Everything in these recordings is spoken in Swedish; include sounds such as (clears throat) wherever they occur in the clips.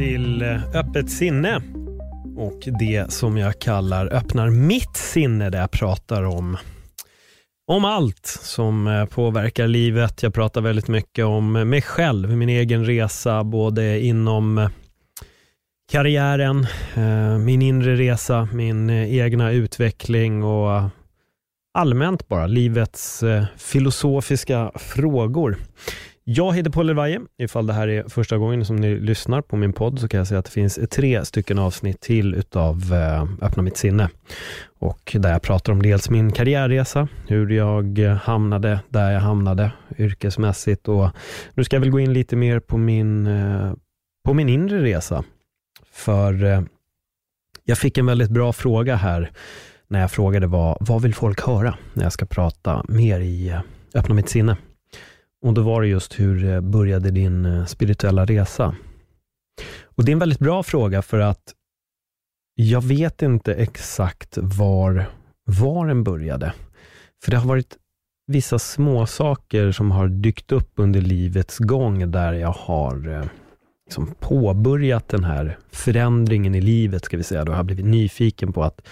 Till eh, Öppet sinne och det som jag kallar öppnar mitt sinne där jag pratar om om allt som eh, påverkar livet. Jag pratar väldigt mycket om mig själv, min egen resa, både inom eh, karriären, min inre resa, min egna utveckling och allmänt bara livets filosofiska frågor. Jag heter Paul Elvaje. Ifall det här är första gången som ni lyssnar på min podd så kan jag säga att det finns tre stycken avsnitt till utav eh, Öppna mitt sinne. Och där jag pratar om dels min karriärresa, hur jag hamnade där jag hamnade yrkesmässigt och nu ska jag väl gå in lite mer på min, eh, på min inre resa. För eh, jag fick en väldigt bra fråga här när jag frågade vad, vad vill folk höra när jag ska prata mer i Öppna mitt sinne. Och då var det just hur eh, började din eh, spirituella resa? Och Det är en väldigt bra fråga för att jag vet inte exakt var, var den började. För det har varit vissa små saker som har dykt upp under livets gång där jag har eh, liksom påbörjat den här förändringen i livet, ska vi säga. Då har jag blivit nyfiken på att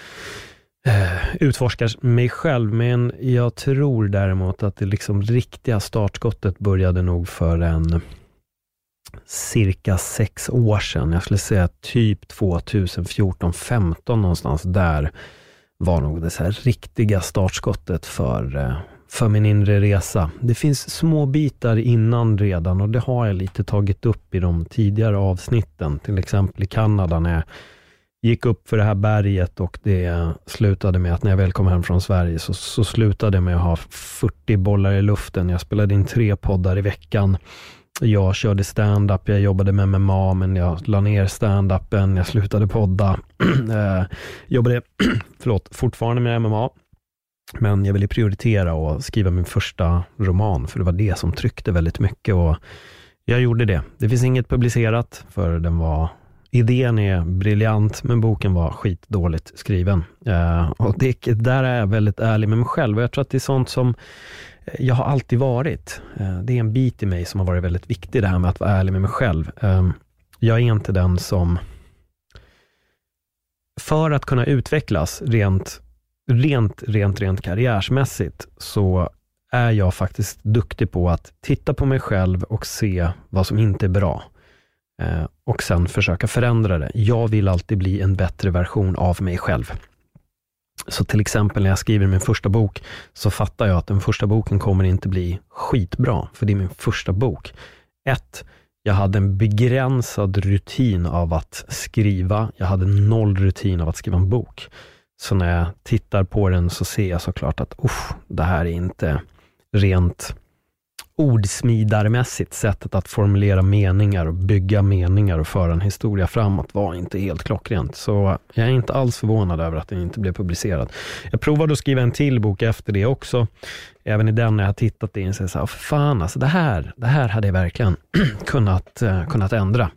Eh, utforskar mig själv, men jag tror däremot att det liksom riktiga startskottet började nog för en cirka sex år sedan. Jag skulle säga typ 2014, 15 någonstans där var nog det så här riktiga startskottet för, eh, för min inre resa. Det finns små bitar innan redan och det har jag lite tagit upp i de tidigare avsnitten. Till exempel i Kanada när jag gick upp för det här berget och det slutade med att när jag väl kom hem från Sverige så, så slutade jag med att ha 40 bollar i luften. Jag spelade in tre poddar i veckan. Jag körde stand-up, jag jobbade med MMA, men jag la ner stand-upen, jag slutade podda. (clears throat) eh, jobbade (clears throat) förlåt, fortfarande med MMA, men jag ville prioritera och skriva min första roman, för det var det som tryckte väldigt mycket. och Jag gjorde det. Det finns inget publicerat, för den var idén är briljant, men boken var skitdåligt skriven. Eh, och det, där är jag väldigt ärlig med mig själv och jag tror att det är sånt som eh, jag har alltid varit. Eh, det är en bit i mig som har varit väldigt viktig, det här med att vara ärlig med mig själv. Eh, jag är inte den som, för att kunna utvecklas rent, rent, rent, rent karriärsmässigt, så är jag faktiskt duktig på att titta på mig själv och se vad som inte är bra Eh, och sen försöka förändra det. Jag vill alltid bli en bättre version av mig själv. Så till exempel när jag skriver min första bok, så fattar jag att den första boken kommer inte bli skitbra, för det är min första bok. Ett, jag hade en begränsad rutin av att skriva. Jag hade noll rutin av att skriva en bok. Så när jag tittar på den så ser jag såklart att det här är inte rent ordsmidarmässigt, sättet att formulera meningar och bygga meningar och föra en historia framåt var inte helt klockrent. Så jag är inte alls förvånad över att den inte blev publicerad. Jag provade att skriva en till bok efter det också. Även i den när jag tittat in så jag fan alltså det här, det här hade jag verkligen (clears throat) kunnat, eh, kunnat ändra.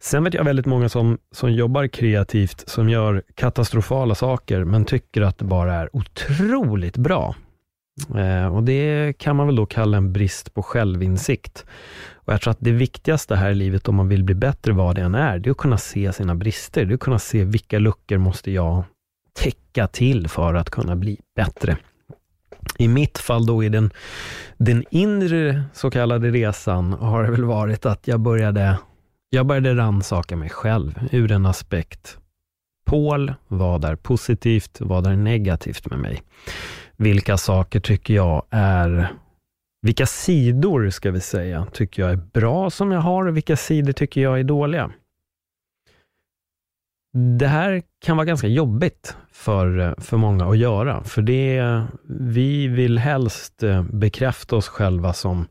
Sen vet jag väldigt många som, som jobbar kreativt, som gör katastrofala saker, men tycker att det bara är otroligt bra. Eh, och Det kan man väl då kalla en brist på självinsikt. Och Jag tror att det viktigaste här i livet, om man vill bli bättre vad det än är, det är att kunna se sina brister. Det är att kunna se vilka luckor måste jag täcka till för att kunna bli bättre. I mitt fall då i den, den inre så kallade resan har det väl varit att jag började, jag började rannsaka mig själv ur en aspekt. Paul, vad är positivt, vad är negativt med mig? Vilka saker tycker jag är vilka sidor, ska vi säga, tycker jag är bra som jag har och vilka sidor tycker jag är dåliga? det här kan vara ganska jobbigt för, för många att göra, för det, vi vill helst eh, bekräfta oss själva som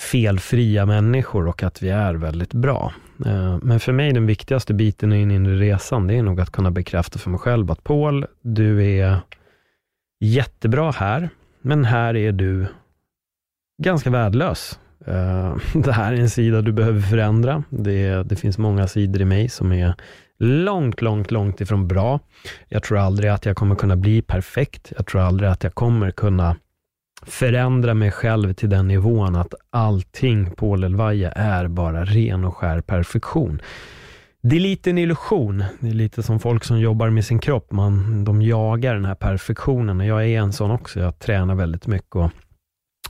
felfria människor och att vi är väldigt bra. Eh, men för mig den viktigaste biten i den inre resan, det är nog att kunna bekräfta för mig själv att Paul, du är jättebra här, men här är du ganska värdelös. Eh, (laughs) det här är en sida du behöver förändra. Det, det finns många sidor i mig som är långt, långt, långt ifrån bra. Jag tror aldrig att jag kommer kunna bli perfekt. Jag tror aldrig att jag kommer kunna förändra mig själv till den nivån att allting på Lelvaja är bara ren och skär perfektion. Det är lite en illusion. Det är lite som folk som jobbar med sin kropp. Man, de jagar den här perfektionen. Jag är en sån också. Jag tränar väldigt mycket och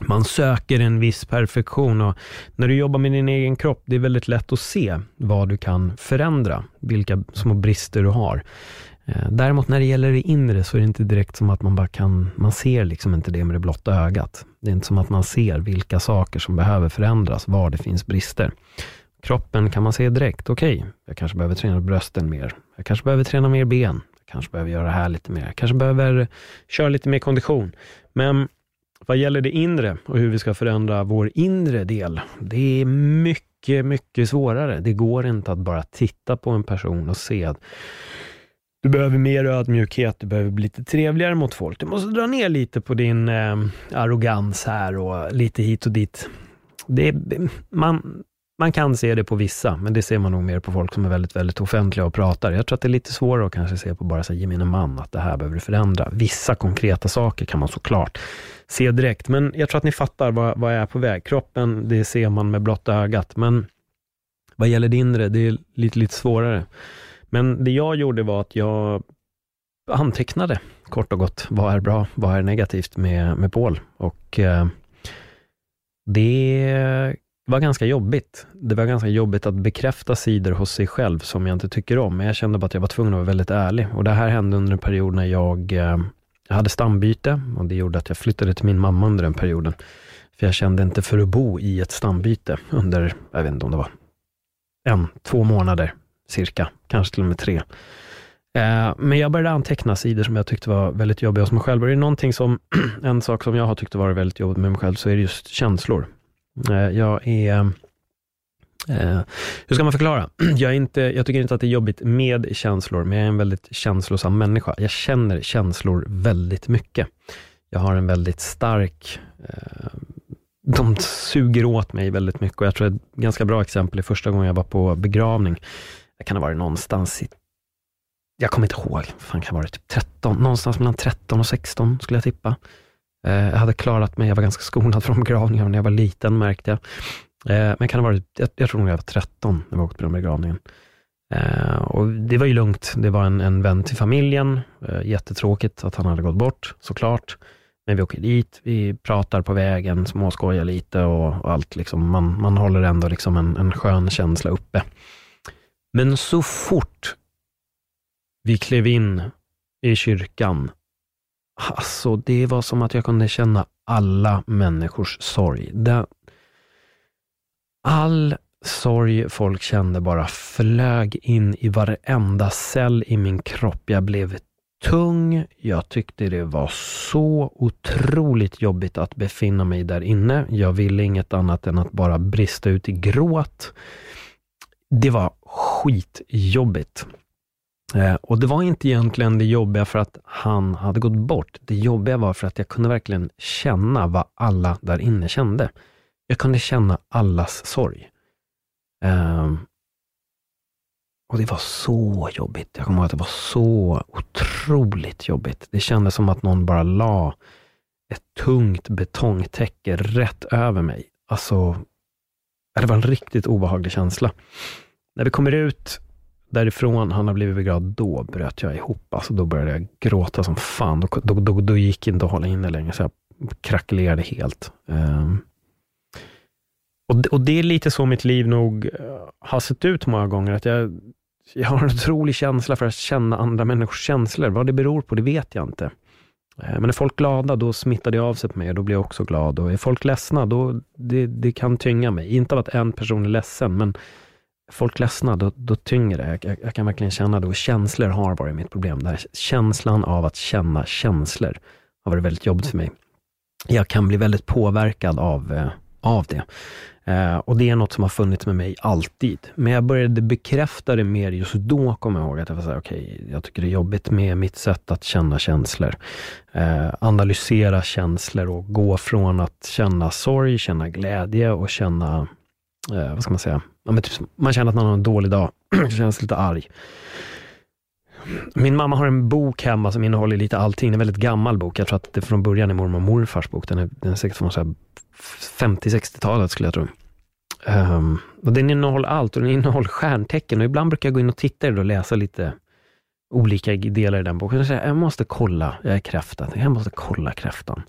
man söker en viss perfektion och när du jobbar med din egen kropp, det är väldigt lätt att se vad du kan förändra, vilka små brister du har. Eh, däremot när det gäller det inre så är det inte direkt som att man bara kan, man ser liksom inte det med det blotta ögat. Det är inte som att man ser vilka saker som behöver förändras, var det finns brister. Kroppen kan man se direkt, okej, okay, jag kanske behöver träna brösten mer. Jag kanske behöver träna mer ben. Jag kanske behöver göra det här lite mer. Jag kanske behöver köra lite mer kondition. Men vad gäller det inre och hur vi ska förändra vår inre del, det är mycket, mycket svårare. Det går inte att bara titta på en person och se att du behöver mer ödmjukhet, du behöver bli lite trevligare mot folk. Du måste dra ner lite på din eh, arrogans här och lite hit och dit. Det man, man kan se det på vissa, men det ser man nog mer på folk som är väldigt, väldigt offentliga och pratar. Jag tror att det är lite svårare att kanske se på bara så gemene man, att det här behöver du förändra. Vissa konkreta saker kan man såklart se direkt, men jag tror att ni fattar vad, vad jag är på väg. Kroppen, det ser man med blotta ögat, men vad gäller det inre, det är lite, lite svårare. Men det jag gjorde var att jag antecknade kort och gott, vad är bra, vad är negativt med, med Paul? Och eh, det var ganska jobbigt. Det var ganska jobbigt att bekräfta sidor hos sig själv som jag inte tycker om, men jag kände bara att jag var tvungen att vara väldigt ärlig. Och det här hände under en period när jag, eh, jag hade stambyte och det gjorde att jag flyttade till min mamma under den perioden. För jag kände inte för att bo i ett stambyte under, jag vet inte om det var en, två månader cirka, kanske till och med tre. Eh, men jag började anteckna sidor som jag tyckte var väldigt jobbiga hos mig själv. Och det är någonting som, (clears throat) en sak som jag har tyckt varit väldigt jobbigt med mig själv, så är det just känslor. Eh, jag är Eh, hur ska man förklara? (clears throat) Jag, är inte, jag tycker inte att det är jobbigt med känslor, men jag är en väldigt känslosam människa. Jag känner känslor väldigt mycket. Jag har en väldigt stark... Eh, de suger åt mig väldigt mycket och jag tror ett ganska bra exempel är första gången jag var på begravning. Jag kan ha varit någonstans i... Jag kommer inte ihåg. Fan kan ha varit typ 13, någonstans mellan 13 och 16 skulle jag tippa. Eh, jag hade klarat mig, jag var ganska skonad från begravningar när jag var liten märkte jag. Men men kan ha varit, jag, jag tror nog jag var 13 när vi åkte på den begravningen. Eh, och det var ju lugnt. Det var en, en vän till familjen. Jättetråkigt att han hade gått bort, såklart. Men vi åker dit, vi pratar på vägen, småskojar lite och, och allt. Liksom. Man, man håller ändå liksom en, en skön känsla uppe. Men så fort vi klev in i kyrkan Alltså, det var som att jag kunde känna alla människors sorg. Den, all sorg folk kände bara flög in i varenda cell i min kropp. Jag blev tung. Jag tyckte det var så otroligt jobbigt att befinna mig där inne. Jag ville inget annat än att bara brista ut i gråt. Det var skitjobbigt. Eh, och det var inte egentligen det jobbiga för att han hade gått bort. Det jobbiga var för att jag kunde verkligen känna vad alla där inne kände. Jag kunde känna allas sorg. Um, och det var så jobbigt. Jag kommer ihåg att det var så otroligt jobbigt. Det kändes som att någon bara la ett tungt betongtäcke rätt över mig. Alltså, det var en riktigt obehaglig känsla. När vi kommer ut därifrån, han har blivit begravd, då bröt jag ihop. Alltså då började jag gråta som fan. Då, då, då, då gick inte att hålla inne längre, så jag krackelerade helt. Um, och, och det är lite så mitt liv nog eh, har sett ut många gånger. Att jag, jag har en otrolig känsla för att känna andra människors känslor. Vad det beror på, det vet jag inte. Eh, men är folk glada, då smittar det av sig på mig och då blir jag också glad. Och är folk ledsna, då det, det kan tynga mig. Inte av att en person är ledsen, men folk ledsna, då, då tynger det. Jag, jag, jag, kan verkligen känna det och känslor har varit mitt problem. Den här känslan av att känna känslor har varit väldigt jobbigt för mig. Jag kan bli väldigt påverkad av, eh, av det. Eh, och det är något som har funnits med mig alltid. Men jag började bekräfta det mer just då, kommer jag ihåg, att jag var såhär, okej, okay, jag tycker det är jobbigt med mitt sätt att känna känslor. Eh, analysera känslor och gå från att känna sorg, känna glädje och känna, eh, vad ska man säga, ja, men typ, man känner att man har en dålig dag, (clears throat) känns lite arg. Min mamma har en bok hemma som innehåller lite allting. Det är en väldigt gammal bok. Jag tror att det från början är mormor och morfars bok. Den är, den är säkert från 50-60-talet skulle jag tro. Um, och den innehåller allt och den innehåller stjärntecken och ibland brukar jag gå in och titta i det och läsa lite olika delar i den boken. Jag säger, jag måste kolla, jag är kräfta, jag måste kolla kräftan.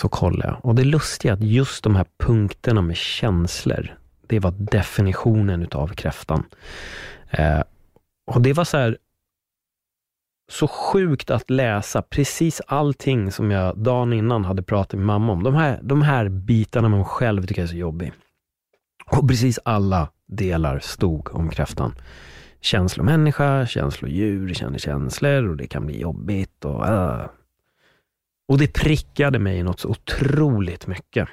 Så kollar jag. Och det lustiga är att just de här punkterna med känslor, det var definitionen utav kräftan. Eh, och det var så här, så sjukt att läsa precis allting som jag dagen innan hade pratat med mamma om. De här, de här bitarna med själv tycker jag är så jobbig. Och precis alla delar stod om kräftan. Känslomänniska, känslodjur, känner känslor och det kan bli jobbigt. Och, uh. och det prickade mig något så otroligt mycket.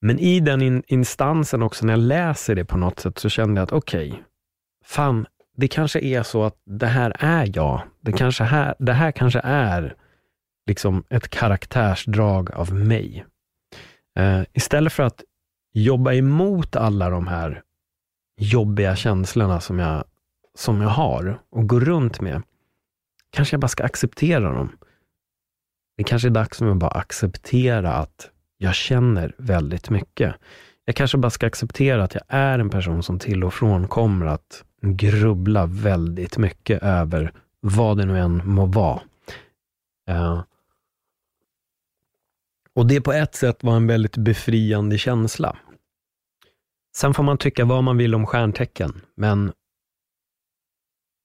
Men i den in instansen också, när jag läser det på något sätt, så kände jag att okej, okay, fan, det kanske är så att det här är jag. Det, kanske här, det här kanske är liksom ett karaktärsdrag av mig. Uh, istället för att jobba emot alla de här jobbiga känslorna som jag, som jag har och går runt med, kanske jag bara ska acceptera dem. Det kanske är dags för mig att bara acceptera att jag känner väldigt mycket. Jag kanske bara ska acceptera att jag är en person som till och från kommer att grubbla väldigt mycket över vad det nu än må vara. Uh, och det på ett sätt var en väldigt befriande känsla. Sen får man tycka vad man vill om stjärntecken, men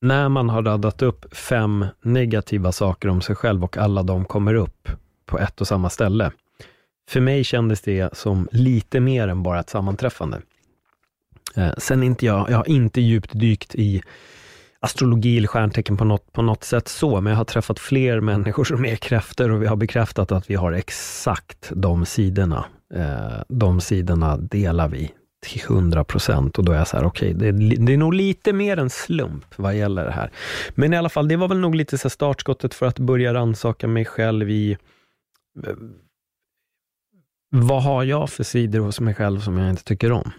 när man har radat upp fem negativa saker om sig själv och alla de kommer upp på ett och samma ställe. För mig kändes det som lite mer än bara ett sammanträffande. Eh, sen inte jag, jag har inte djupt dykt i astrologi eller stjärntecken på något, på något sätt så, men jag har träffat fler människor som är kräftor och vi har bekräftat att vi har exakt de sidorna. Eh, de sidorna delar vi till 100 procent och då är jag så här, okej, okay, det, det, är nog lite mer en slump vad gäller det här. Men i alla fall, det var väl nog lite så startskottet för att börja rannsaka mig själv i eh, vad har jag för sidor hos mig själv som jag inte tycker om?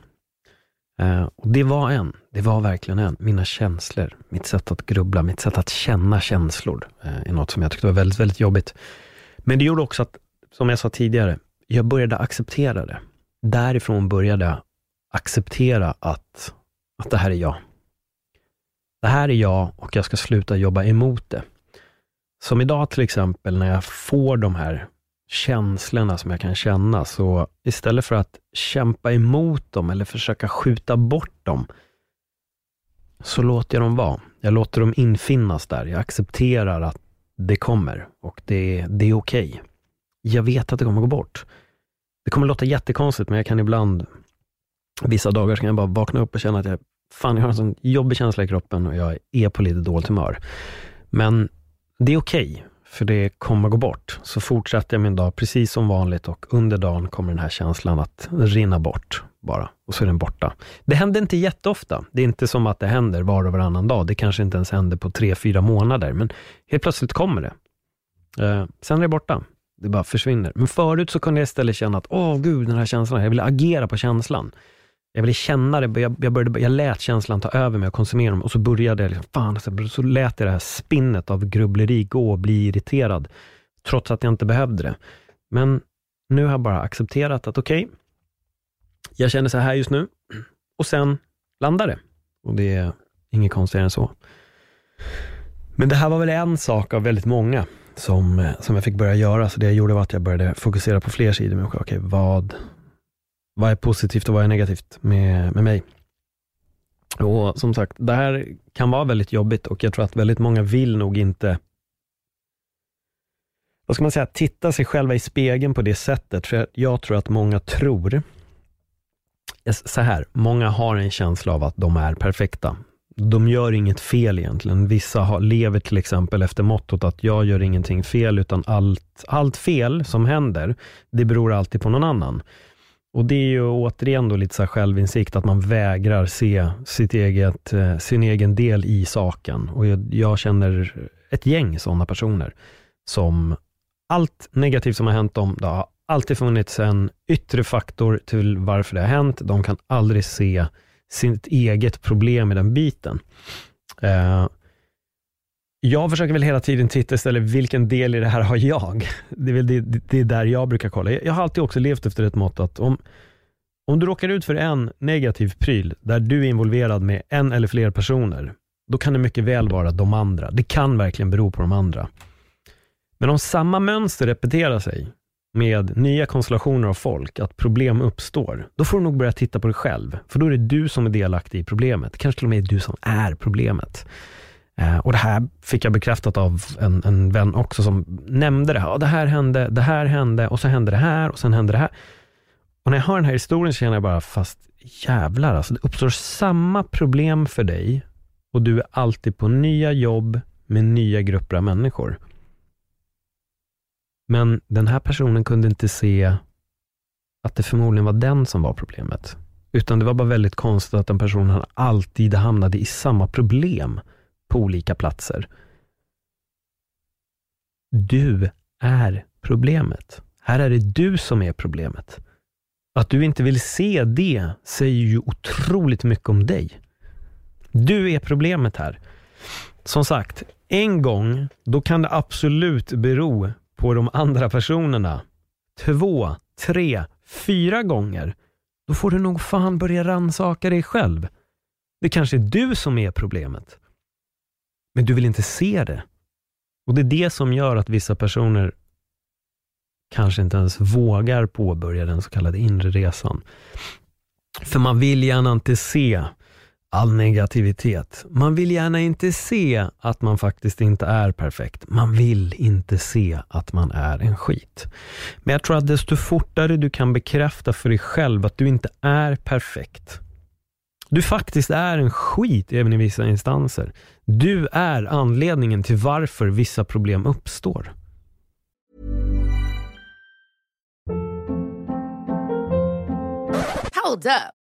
Eh, och Det var en, det var verkligen en. Mina känslor, mitt sätt att grubbla, mitt sätt att känna känslor eh, är något som jag tyckte var väldigt, väldigt jobbigt. Men det gjorde också att, som jag sa tidigare, jag började acceptera det. Därifrån började jag acceptera att, att det här är jag. Det här är jag och jag ska sluta jobba emot det. Som idag till exempel när jag får de här känslorna som jag kan känna, så istället för att kämpa emot dem eller försöka skjuta bort dem, så låter jag dem vara. Jag låter dem infinnas där. Jag accepterar att det kommer och det, det är okej. Okay. Jag vet att det kommer gå bort. Det kommer låta jättekonstigt, men jag kan ibland, vissa dagar kan jag bara vakna upp och känna att jag, fan, jag har en sån jobbig känsla i kroppen och jag är på lite dåligt humör. Men det är okej, okay, för det kommer gå bort. Så fortsätter jag min dag precis som vanligt och under dagen kommer den här känslan att rinna bort bara och så är den borta. Det händer inte jätteofta. Det är inte som att det händer var och varannan dag. Det kanske inte ens händer på tre, fyra månader, men helt plötsligt kommer det. Eh, sen är det borta. Det bara försvinner. Men förut så kunde jag istället känna att, åh gud, den här känslan, jag ville agera på känslan. Jag ville känna det, jag, jag, började, jag lät känslan ta över mig och konsumera dem och så började jag, liksom, fan, så, så lät jag det här spinnet av grubbleri gå och bli irriterad, trots att jag inte behövde det. Men nu har jag bara accepterat att okej, okay, jag känner så här just nu och sen landar det. Och det är inget konstigare än så. Men det här var väl en sak av väldigt många som, som jag fick börja göra. Så det jag gjorde var att jag började fokusera på fler sidor med mig Okej, vad, vad är positivt och vad är negativt med, med mig? Och som sagt, det här kan vara väldigt jobbigt och jag tror att väldigt många vill nog inte vad ska man säga, titta sig själva i spegeln på det sättet. För jag tror att många tror så här, många har en känsla av att de är perfekta. De gör inget fel egentligen. Vissa har, lever till exempel efter mottot att jag gör ingenting fel, utan allt, allt fel som händer, det beror alltid på någon annan. Och Det är ju återigen då lite så självinsikt, att man vägrar se sitt eget, eh, sin egen del i saken. Och jag, jag känner ett gäng sådana personer, som allt negativt som har hänt dem, det har alltid funnits en yttre faktor till varför det har hänt. De kan aldrig se sitt eget problem i den biten. Eh, jag försöker väl hela tiden titta istället, vilken del i det här har jag? Det är, väl det, det är där jag brukar kolla. Jag har alltid också levt efter ett mått att om, om du råkar ut för en negativ pryl, där du är involverad med en eller fler personer, då kan det mycket väl vara de andra. Det kan verkligen bero på de andra. Men om samma mönster repeterar sig, med nya konstellationer av folk, att problem uppstår, då får du nog börja titta på dig själv. För då är det du som är delaktig i problemet. Kanske till och med är du som är problemet. Eh, och Det här fick jag bekräftat av en, en vän också som nämnde det. Ja, det här hände, det här hände och så hände det här och sen hände det här. Och när jag hör den här historien så känner jag bara, fast jävlar alltså, det uppstår samma problem för dig och du är alltid på nya jobb med nya grupper av människor. Men den här personen kunde inte se att det förmodligen var den som var problemet. Utan det var bara väldigt konstigt att den personen alltid hamnade i samma problem på olika platser. Du är problemet. Här är det du som är problemet. Att du inte vill se det säger ju otroligt mycket om dig. Du är problemet här. Som sagt, en gång, då kan det absolut bero på de andra personerna. Två, tre, fyra gånger. Då får du nog fan börja ransaka dig själv. Det kanske är du som är problemet. Men du vill inte se det. Och Det är det som gör att vissa personer kanske inte ens vågar påbörja den så kallade inre resan. För man vill gärna inte se all negativitet. Man vill gärna inte se att man faktiskt inte är perfekt. Man vill inte se att man är en skit. Men jag tror att desto fortare du kan bekräfta för dig själv att du inte är perfekt, du faktiskt är en skit även i vissa instanser. Du är anledningen till varför vissa problem uppstår. Hold up.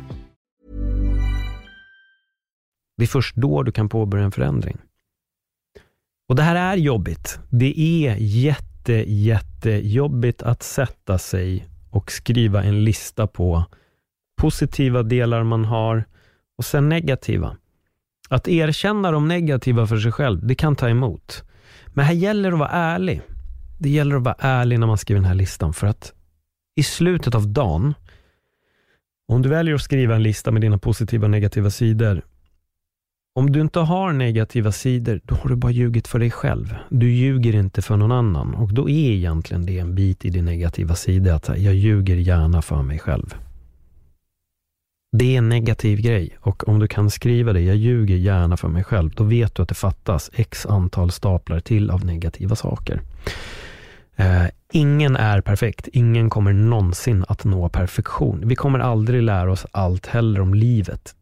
Det är först då du kan påbörja en förändring. Och det här är jobbigt. Det är jätte, jättejobbigt att sätta sig och skriva en lista på positiva delar man har och sen negativa. Att erkänna de negativa för sig själv, det kan ta emot. Men här gäller det att vara ärlig. Det gäller att vara ärlig när man skriver den här listan för att i slutet av dagen, om du väljer att skriva en lista med dina positiva och negativa sidor, om du inte har negativa sidor, då har du bara ljugit för dig själv. Du ljuger inte för någon annan och då är egentligen det en bit i din negativa sida, att jag ljuger gärna för mig själv. Det är en negativ grej och om du kan skriva det, jag ljuger gärna för mig själv, då vet du att det fattas x antal staplar till av negativa saker. Eh, ingen är perfekt. Ingen kommer någonsin att nå perfektion. Vi kommer aldrig lära oss allt heller om livet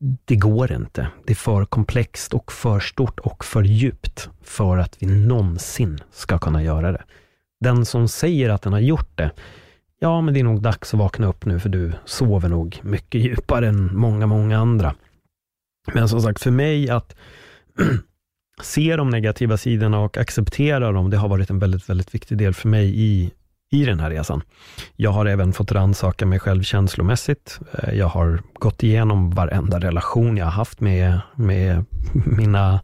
det går inte. Det är för komplext och för stort och för djupt för att vi någonsin ska kunna göra det. Den som säger att den har gjort det, ja, men det är nog dags att vakna upp nu, för du sover nog mycket djupare än många, många andra. Men som sagt, för mig att (clears throat) se de negativa sidorna och acceptera dem, det har varit en väldigt, väldigt viktig del för mig i, i den här resan. Jag har även fått rannsaka mig själv känslomässigt. Eh, jag har gått igenom varenda relation jag har haft med, med mina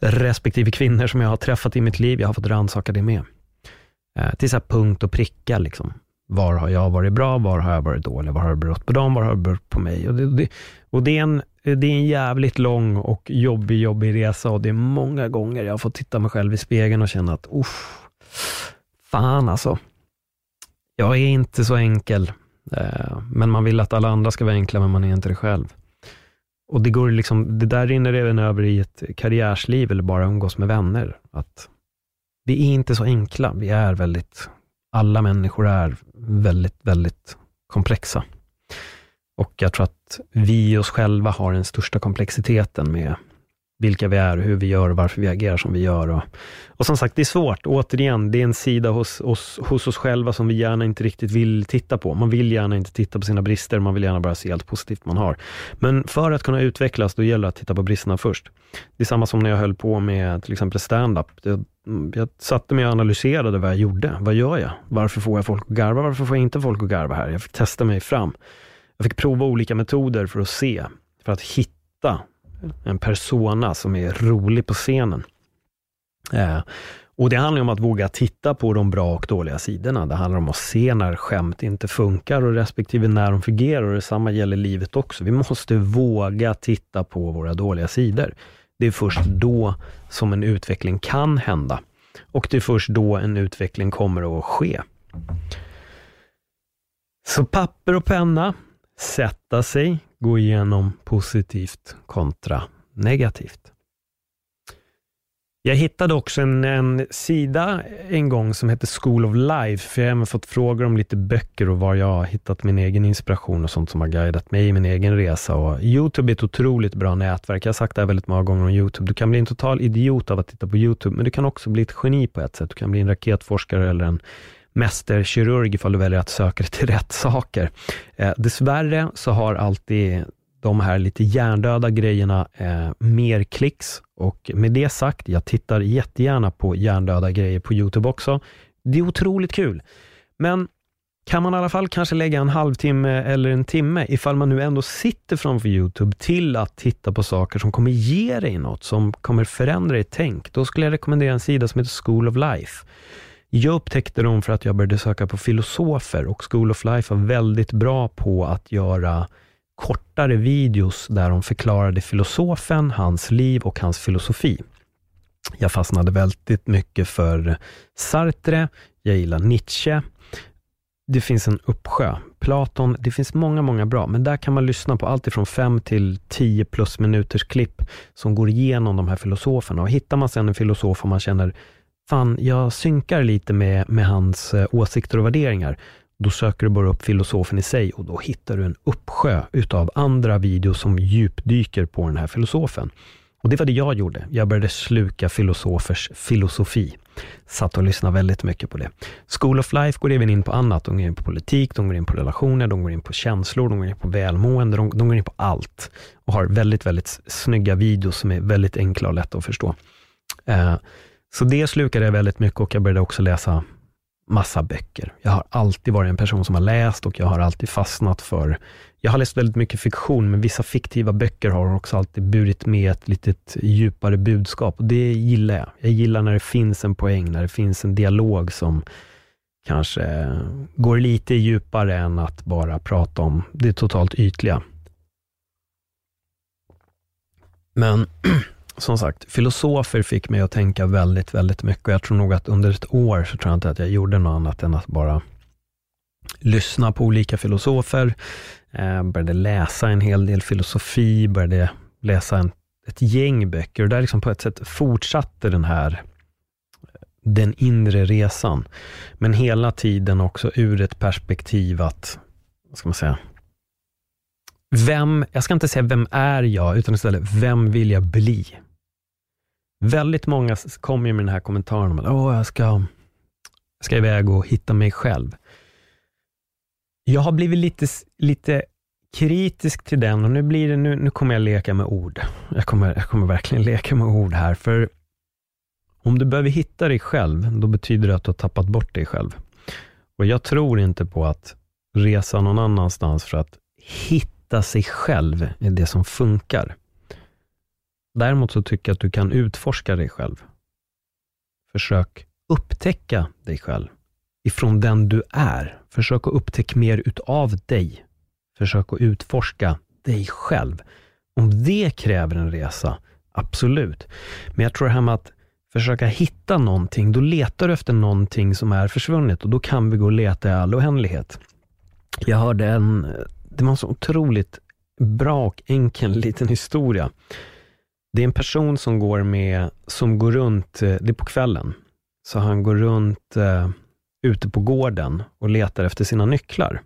respektive kvinnor som jag har träffat i mitt liv. Jag har fått rannsaka det med. Eh, till så punkt och pricka. Liksom. Var har jag varit bra? Var har jag varit dålig? Var har det berott på dem? Var har det berott på mig? Och det, det, och det, är en, det är en jävligt lång och jobbig, jobbig resa och det är många gånger jag har fått titta mig själv i spegeln och känna att, uff, fan alltså. Jag är inte så enkel, eh, men man vill att alla andra ska vara enkla, men man är inte det själv. Och det, går liksom, det där rinner även över i ett karriärsliv eller bara umgås med vänner. Att vi är inte så enkla. Vi är väldigt, alla människor är väldigt, väldigt komplexa. Och jag tror att vi oss själva har den största komplexiteten med vilka vi är, hur vi gör och varför vi agerar som vi gör. Och, och som sagt, det är svårt. Återigen, det är en sida hos, oss, hos oss själva som vi gärna inte riktigt vill titta på. Man vill gärna inte titta på sina brister, man vill gärna bara se allt positivt man har. Men för att kunna utvecklas, då gäller det att titta på bristerna först. Det är samma som när jag höll på med till exempel stand-up. Jag, jag satte mig och analyserade vad jag gjorde. Vad gör jag? Varför får jag folk att garva? Varför får jag inte folk att garva här? Jag fick testa mig fram. Jag fick prova olika metoder för att se, för att hitta en persona som är rolig på scenen. Eh, och Det handlar om att våga titta på de bra och dåliga sidorna. Det handlar om att se när skämt inte funkar och respektive när de fungerar. Och Detsamma gäller livet också. Vi måste våga titta på våra dåliga sidor. Det är först då som en utveckling kan hända. Och det är först då en utveckling kommer att ske. Så papper och penna, sätta sig, gå igenom positivt kontra negativt. Jag hittade också en, en, sida en gång som heter School of Life, för jag har även fått frågor om lite böcker och var jag har hittat min egen inspiration och sånt som har guidat mig i min egen resa. Och Youtube är ett otroligt bra nätverk. Jag har sagt det här väldigt många gånger om Youtube. Du kan bli en total idiot av att titta på Youtube, men du kan också bli ett geni på ett sätt. Du kan bli en raketforskare eller en mästerkirurg ifall du väljer att söka dig till rätt saker. Eh, dessvärre så har alltid de här lite hjärndöda grejerna eh, mer klicks och med det sagt, jag tittar jättegärna på hjärndöda grejer på Youtube också. Det är otroligt kul. Men kan man i alla fall kanske lägga en halvtimme eller en timme, ifall man nu ändå sitter framför Youtube, till att titta på saker som kommer ge dig något, som kommer förändra ditt tänk. Då skulle jag rekommendera en sida som heter School of Life. Jag upptäckte dem för att jag började söka på filosofer och School of Life var väldigt bra på att göra kortare videos där de förklarade filosofen, hans liv och hans filosofi. Jag fastnade väldigt mycket för Sartre, jag gillar Nietzsche. Det finns en uppsjö. Platon, det finns många, många bra, men där kan man lyssna på allt ifrån 5 till 10 plus minuters klipp som går igenom de här filosoferna. Och hittar man sen en filosof och man känner, fan, jag synkar lite med, med hans eh, åsikter och värderingar, då söker du bara upp filosofen i sig och då hittar du en uppsjö utav andra videos som djupdyker på den här filosofen. Och Det var det jag gjorde. Jag började sluka filosofers filosofi. Satt och lyssnade väldigt mycket på det. School of Life går även in på annat. De går in på politik, de går in på relationer, de går in på känslor, de går in på välmående, de, de går in på allt. Och har väldigt, väldigt snygga videos som är väldigt enkla och lätta att förstå. Eh, så det slukade jag väldigt mycket och jag började också läsa massa böcker. Jag har alltid varit en person som har läst och jag har alltid fastnat för, jag har läst väldigt mycket fiktion, men vissa fiktiva böcker har också alltid burit med ett litet djupare budskap och det gillar jag. Jag gillar när det finns en poäng, när det finns en dialog som kanske går lite djupare än att bara prata om det totalt ytliga. Men (clears throat) som sagt, filosofer fick mig att tänka väldigt, väldigt mycket. Jag tror nog att under ett år så tror jag inte att jag gjorde något annat än att bara lyssna på olika filosofer, eh, började läsa en hel del filosofi, började läsa en, ett gäng böcker och där liksom på ett sätt fortsatte den här den inre resan. Men hela tiden också ur ett perspektiv att, vad ska man säga, vem, jag ska inte säga vem är jag, utan istället vem vill jag bli? Väldigt många kommer med den här kommentaren om att Åh, jag ska, jag ska iväg och hitta mig själv. Jag har blivit lite, lite kritisk till den och nu blir det, nu, nu kommer jag leka med ord. Jag kommer, jag kommer verkligen leka med ord här, för om du behöver hitta dig själv, då betyder det att du har tappat bort dig själv. Och jag tror inte på att resa någon annanstans för att hitta sig själv är det som funkar. Däremot så tycker jag att du kan utforska dig själv. Försök upptäcka dig själv ifrån den du är. Försök att upptäcka mer utav dig. Försök att utforska dig själv. Om det kräver en resa, absolut. Men jag tror det här med att försöka hitta någonting, då letar du efter någonting som är försvunnet och då kan vi gå och leta i all oändlighet. Jag hörde en, det var en så otroligt bra och enkel (laughs) liten historia. Det är en person som går med, som går runt, eh, det är på kvällen, så han går runt eh, ute på gården och letar efter sina nycklar.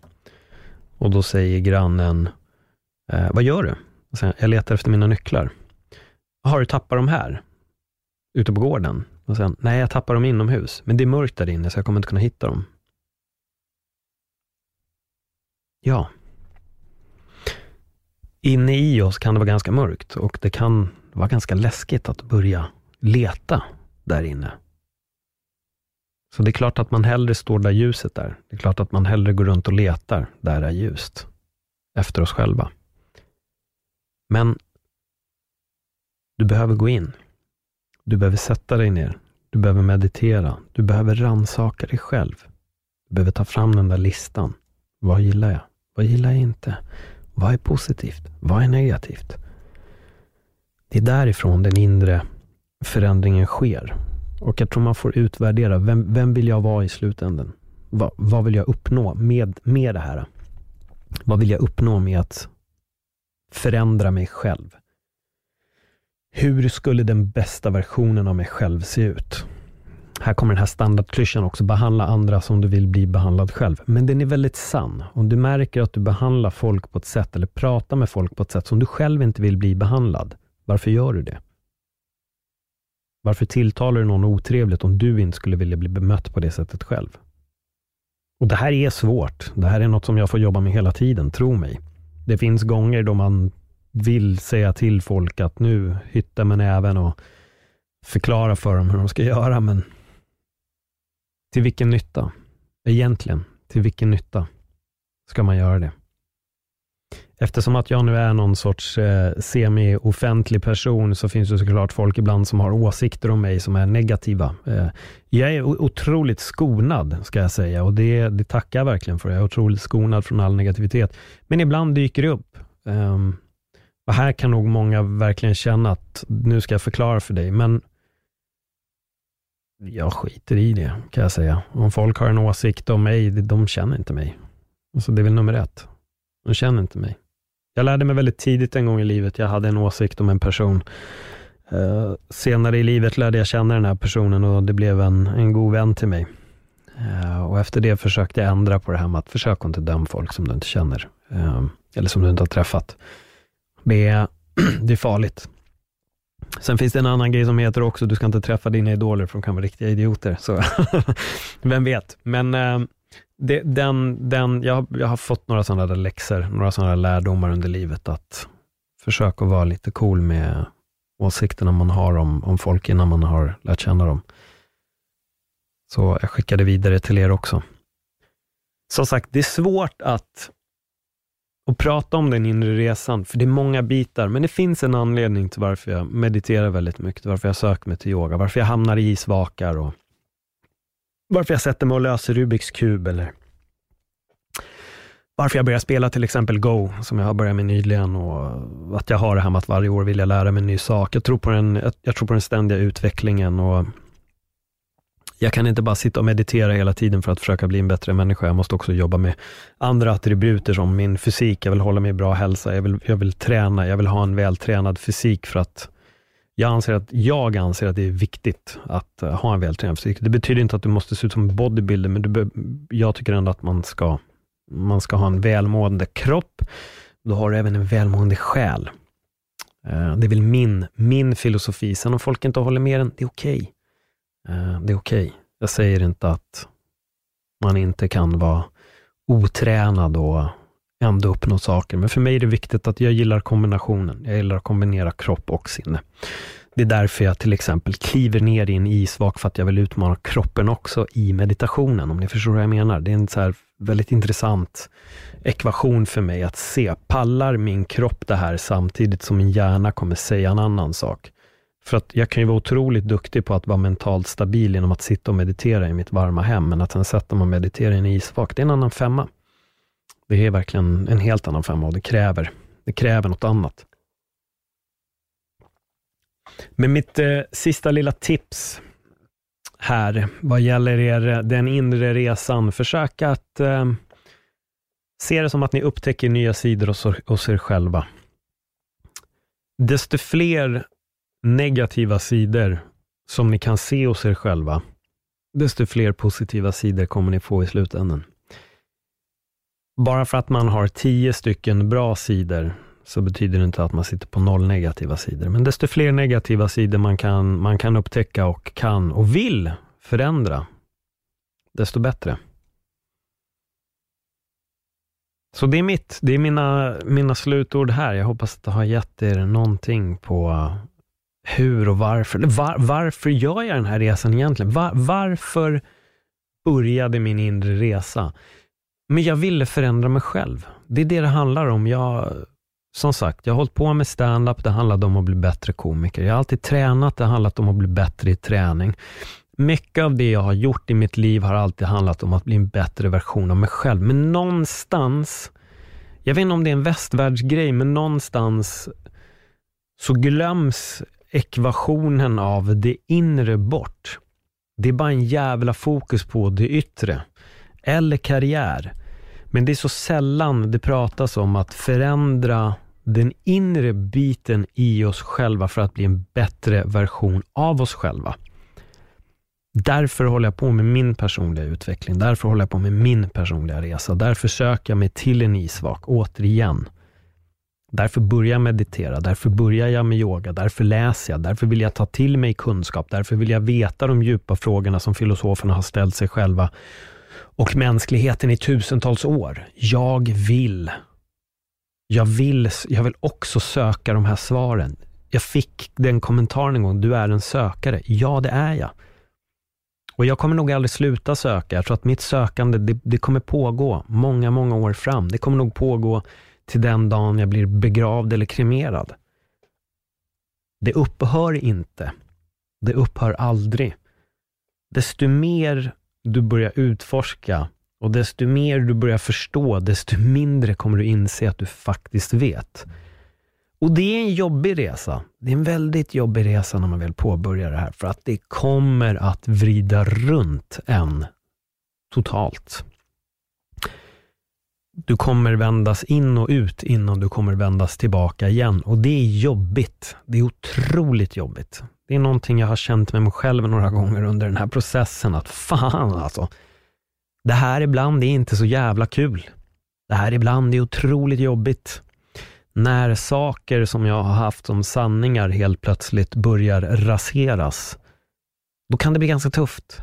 Och då säger grannen, eh, vad gör du? Och säger, jag letar efter mina nycklar. Har du tappat dem här? Ute på gården? Och sen, nej jag tappar dem inomhus, men det är mörkt där inne så jag kommer inte kunna hitta dem. Ja. Inne i oss kan det vara ganska mörkt och det kan vara ganska läskigt att börja leta där inne. Så det är klart att man hellre står där ljuset är. Det är klart att man hellre går runt och letar där det är ljust. Efter oss själva. Men du behöver gå in. Du behöver sätta dig ner. Du behöver meditera. Du behöver ransaka dig själv. Du behöver ta fram den där listan. Vad gillar jag? Vad gillar jag inte? Vad är positivt? Vad är negativt? Det är därifrån den inre förändringen sker. Och jag tror man får utvärdera, vem, vem vill jag vara i slutändan? Va, vad vill jag uppnå med, med det här? Vad vill jag uppnå med att förändra mig själv? Hur skulle den bästa versionen av mig själv se ut? Här kommer den här standardklyschan också, behandla andra som du vill bli behandlad själv. Men den är väldigt sann. Om du märker att du behandlar folk på ett sätt, eller pratar med folk på ett sätt som du själv inte vill bli behandlad, varför gör du det? Varför tilltalar du någon otrevligt om du inte skulle vilja bli bemött på det sättet själv? Och Det här är svårt. Det här är något som jag får jobba med hela tiden, tro mig. Det finns gånger då man vill säga till folk att nu hytta med näven och förklara för dem hur de ska göra, men till vilken nytta? Egentligen, till vilken nytta ska man göra det? Eftersom att jag nu är någon sorts eh, semi-offentlig person så finns det såklart folk ibland som har åsikter om mig som är negativa. Eh, jag är otroligt skonad, ska jag säga, och det, det tackar jag verkligen för. Jag är otroligt skonad från all negativitet. Men ibland dyker det upp. Eh, och här kan nog många verkligen känna att nu ska jag förklara för dig, men jag skiter i det, kan jag säga. Om folk har en åsikt om mig, de känner inte mig. Alltså, det är väl nummer ett. De känner inte mig. Jag lärde mig väldigt tidigt en gång i livet, jag hade en åsikt om en person. Uh, senare i livet lärde jag känna den här personen och det blev en, en god vän till mig. Uh, och efter det försökte jag ändra på det här med att försöka inte döma folk som du inte känner. Uh, eller som du inte har träffat. Det (clears throat) är, det är farligt. Sen finns det en annan grej som heter också, du ska inte träffa dina idoler för de kan vara riktiga idioter. Så (laughs) vem vet. Men eh, det, den, den, jag, jag har fått några sådana där läxor, några sådana lärdomar under livet, att försöka vara lite cool med åsikterna man har om, om folk innan man har lärt känna dem. Så jag skickade vidare till er också. Som sagt, det är svårt att, och prata om den inre resan, för det är många bitar, men det finns en anledning till varför jag mediterar väldigt mycket, varför jag söker mig till yoga, varför jag hamnar i isvakar och varför jag sätter mig och löser Rubiks kub eller varför jag börjar spela till exempel Go, som jag har börjat med nyligen och att jag har det här med att varje år vill jag lära mig en ny sak. Jag tror på den, jag tror på den ständiga utvecklingen och jag kan inte bara sitta och meditera hela tiden för att försöka bli en bättre människa. Jag måste också jobba med andra attributer som min fysik. Jag vill hålla mig i bra hälsa. Jag vill, jag vill träna. Jag vill ha en vältränad fysik för att jag anser, att, jag anser att det är viktigt att eh, ha en vältränad fysik. Det betyder inte att du måste se ut som en bodybuilder, men du jag tycker ändå att man ska, man ska ha en välmående kropp. Då har du även en välmående själ. Eh, det är väl min, min filosofi. Sen om folk inte håller med den, det är okej. Okay. Eh, det är okej. Okay. Jag säger inte att man inte kan vara otränad och ändå uppnå saker. Men för mig är det viktigt att jag gillar kombinationen. Jag gillar att kombinera kropp och sinne. Det är därför jag till exempel kliver ner i en isvak, för att jag vill utmana kroppen också i meditationen, om ni förstår vad jag menar. Det är en så här väldigt intressant ekvation för mig att se. Pallar min kropp det här samtidigt som min hjärna kommer säga en annan sak? För att jag kan ju vara otroligt duktig på att vara mentalt stabil genom att sitta och meditera i mitt varma hem, men att sen sätta mig och meditera i en isvak, det är en annan femma. Det är verkligen en helt annan femma och det kräver, det kräver något annat. Men mitt eh, sista lilla tips här, vad gäller er, eh, den inre resan, försök att eh, se det som att ni upptäcker nya sidor hos, hos er själva. Desto fler negativa sidor som ni kan se hos er själva, desto fler positiva sidor kommer ni få i slutändan. Bara för att man har tio stycken bra sidor, så betyder det inte att man sitter på noll negativa sidor. Men desto fler negativa sidor man kan, man kan upptäcka och kan och vill förändra, desto bättre. Så det är mitt, det är mina, mina slutord här. Jag hoppas att det har gett er någonting på hur och varför. Var, varför gör jag den här resan egentligen? Var, varför började min inre resa? Men jag ville förändra mig själv. Det är det det handlar om. Jag, som sagt, jag har hållit på med stand-up. Det handlade om att bli bättre komiker. Jag har alltid tränat. Det har handlat om att bli bättre i träning. Mycket av det jag har gjort i mitt liv har alltid handlat om att bli en bättre version av mig själv. Men någonstans, jag vet inte om det är en västvärldsgrej, men någonstans så glöms ekvationen av det inre bort. Det är bara en jävla fokus på det yttre. Eller karriär. Men det är så sällan det pratas om att förändra den inre biten i oss själva för att bli en bättre version av oss själva. Därför håller jag på med min personliga utveckling. Därför håller jag på med min personliga resa. Därför söker jag mig till en isvak, återigen. Därför börjar jag meditera, därför börjar jag med yoga, därför läser jag, därför vill jag ta till mig kunskap, därför vill jag veta de djupa frågorna som filosoferna har ställt sig själva och mänskligheten i tusentals år. Jag vill. Jag vill, jag vill också söka de här svaren. Jag fick den kommentaren en gång, du är en sökare. Ja, det är jag. Och jag kommer nog aldrig sluta söka. Jag tror att mitt sökande, det, det kommer pågå många, många år fram. Det kommer nog pågå till den dagen jag blir begravd eller kremerad. Det upphör inte. Det upphör aldrig. Desto mer du börjar utforska och desto mer du börjar förstå, desto mindre kommer du inse att du faktiskt vet. Och det är en jobbig resa. Det är en väldigt jobbig resa när man väl påbörjar det här, för att det kommer att vrida runt en totalt. Du kommer vändas in och ut innan du kommer vändas tillbaka igen. Och det är jobbigt. Det är otroligt jobbigt. Det är någonting jag har känt med mig själv några gånger under den här processen, att fan alltså. Det här ibland är inte så jävla kul. Det här ibland är otroligt jobbigt. När saker som jag har haft som sanningar helt plötsligt börjar raseras, då kan det bli ganska tufft.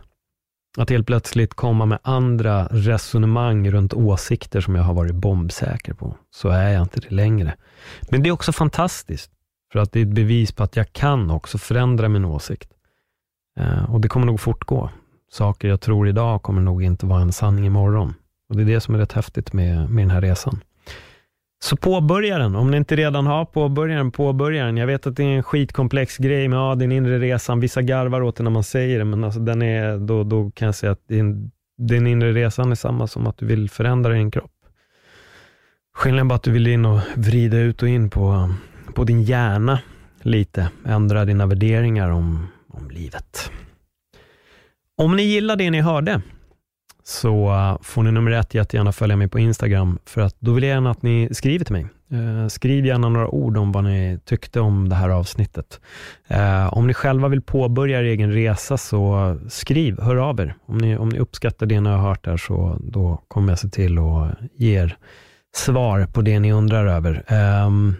Att helt plötsligt komma med andra resonemang runt åsikter som jag har varit bombsäker på. Så är jag inte det längre. Men det är också fantastiskt, för att det är ett bevis på att jag kan också förändra min åsikt. Eh, och det kommer nog fortgå. Saker jag tror idag kommer nog inte vara en sanning imorgon. Och det är det som är rätt häftigt med, med den här resan. Så påbörja den. Om ni inte redan har påbörjat den, påbörja den. Jag vet att det är en skitkomplex grej med ja, den inre resan. Vissa garvar åt det när man säger det, men alltså den är, då, då kan jag säga att din, den inre resan är samma som att du vill förändra din kropp. Skillnaden är bara att du vill in och vrida ut och in på, på din hjärna lite. Ändra dina värderingar om, om livet. Om ni gillar det ni hörde, så eh, får ni nummer ett jättegärna följa mig på Instagram, för att då vill jag gärna att ni skriver till mig. Eh, skriv gärna några ord om vad ni tyckte om det här avsnittet. Eh, om ni själva vill påbörja er egen resa, så skriv, hör av er. Om ni, om ni uppskattar det ni har hört där, så då kommer jag se till att ge er svar på det ni undrar över. Um,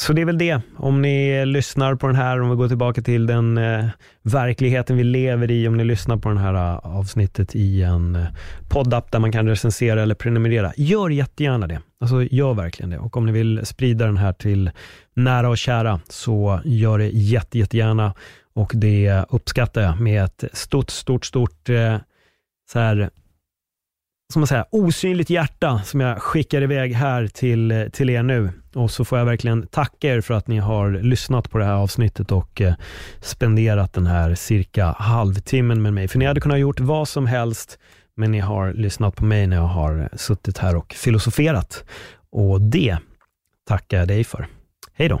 så det är väl det. Om ni lyssnar på den här, om vi går tillbaka till den eh, verkligheten vi lever i, om ni lyssnar på det här eh, avsnittet i en eh, poddapp där man kan recensera eller prenumerera. Gör jättegärna det. Alltså gör verkligen det. Och om ni vill sprida den här till nära och kära så gör det jätte, jättegärna. Och det uppskattar jag med ett stort, stort, stort eh, så här, som man säger, osynligt hjärta som jag skickar iväg här till, till er nu. Och så får jag verkligen tacka er för att ni har lyssnat på det här avsnittet och eh, spenderat den här cirka halvtimmen med mig. För ni hade kunnat gjort vad som helst, men ni har lyssnat på mig när jag har suttit här och filosoferat. Och det tackar jag dig för. Hej då!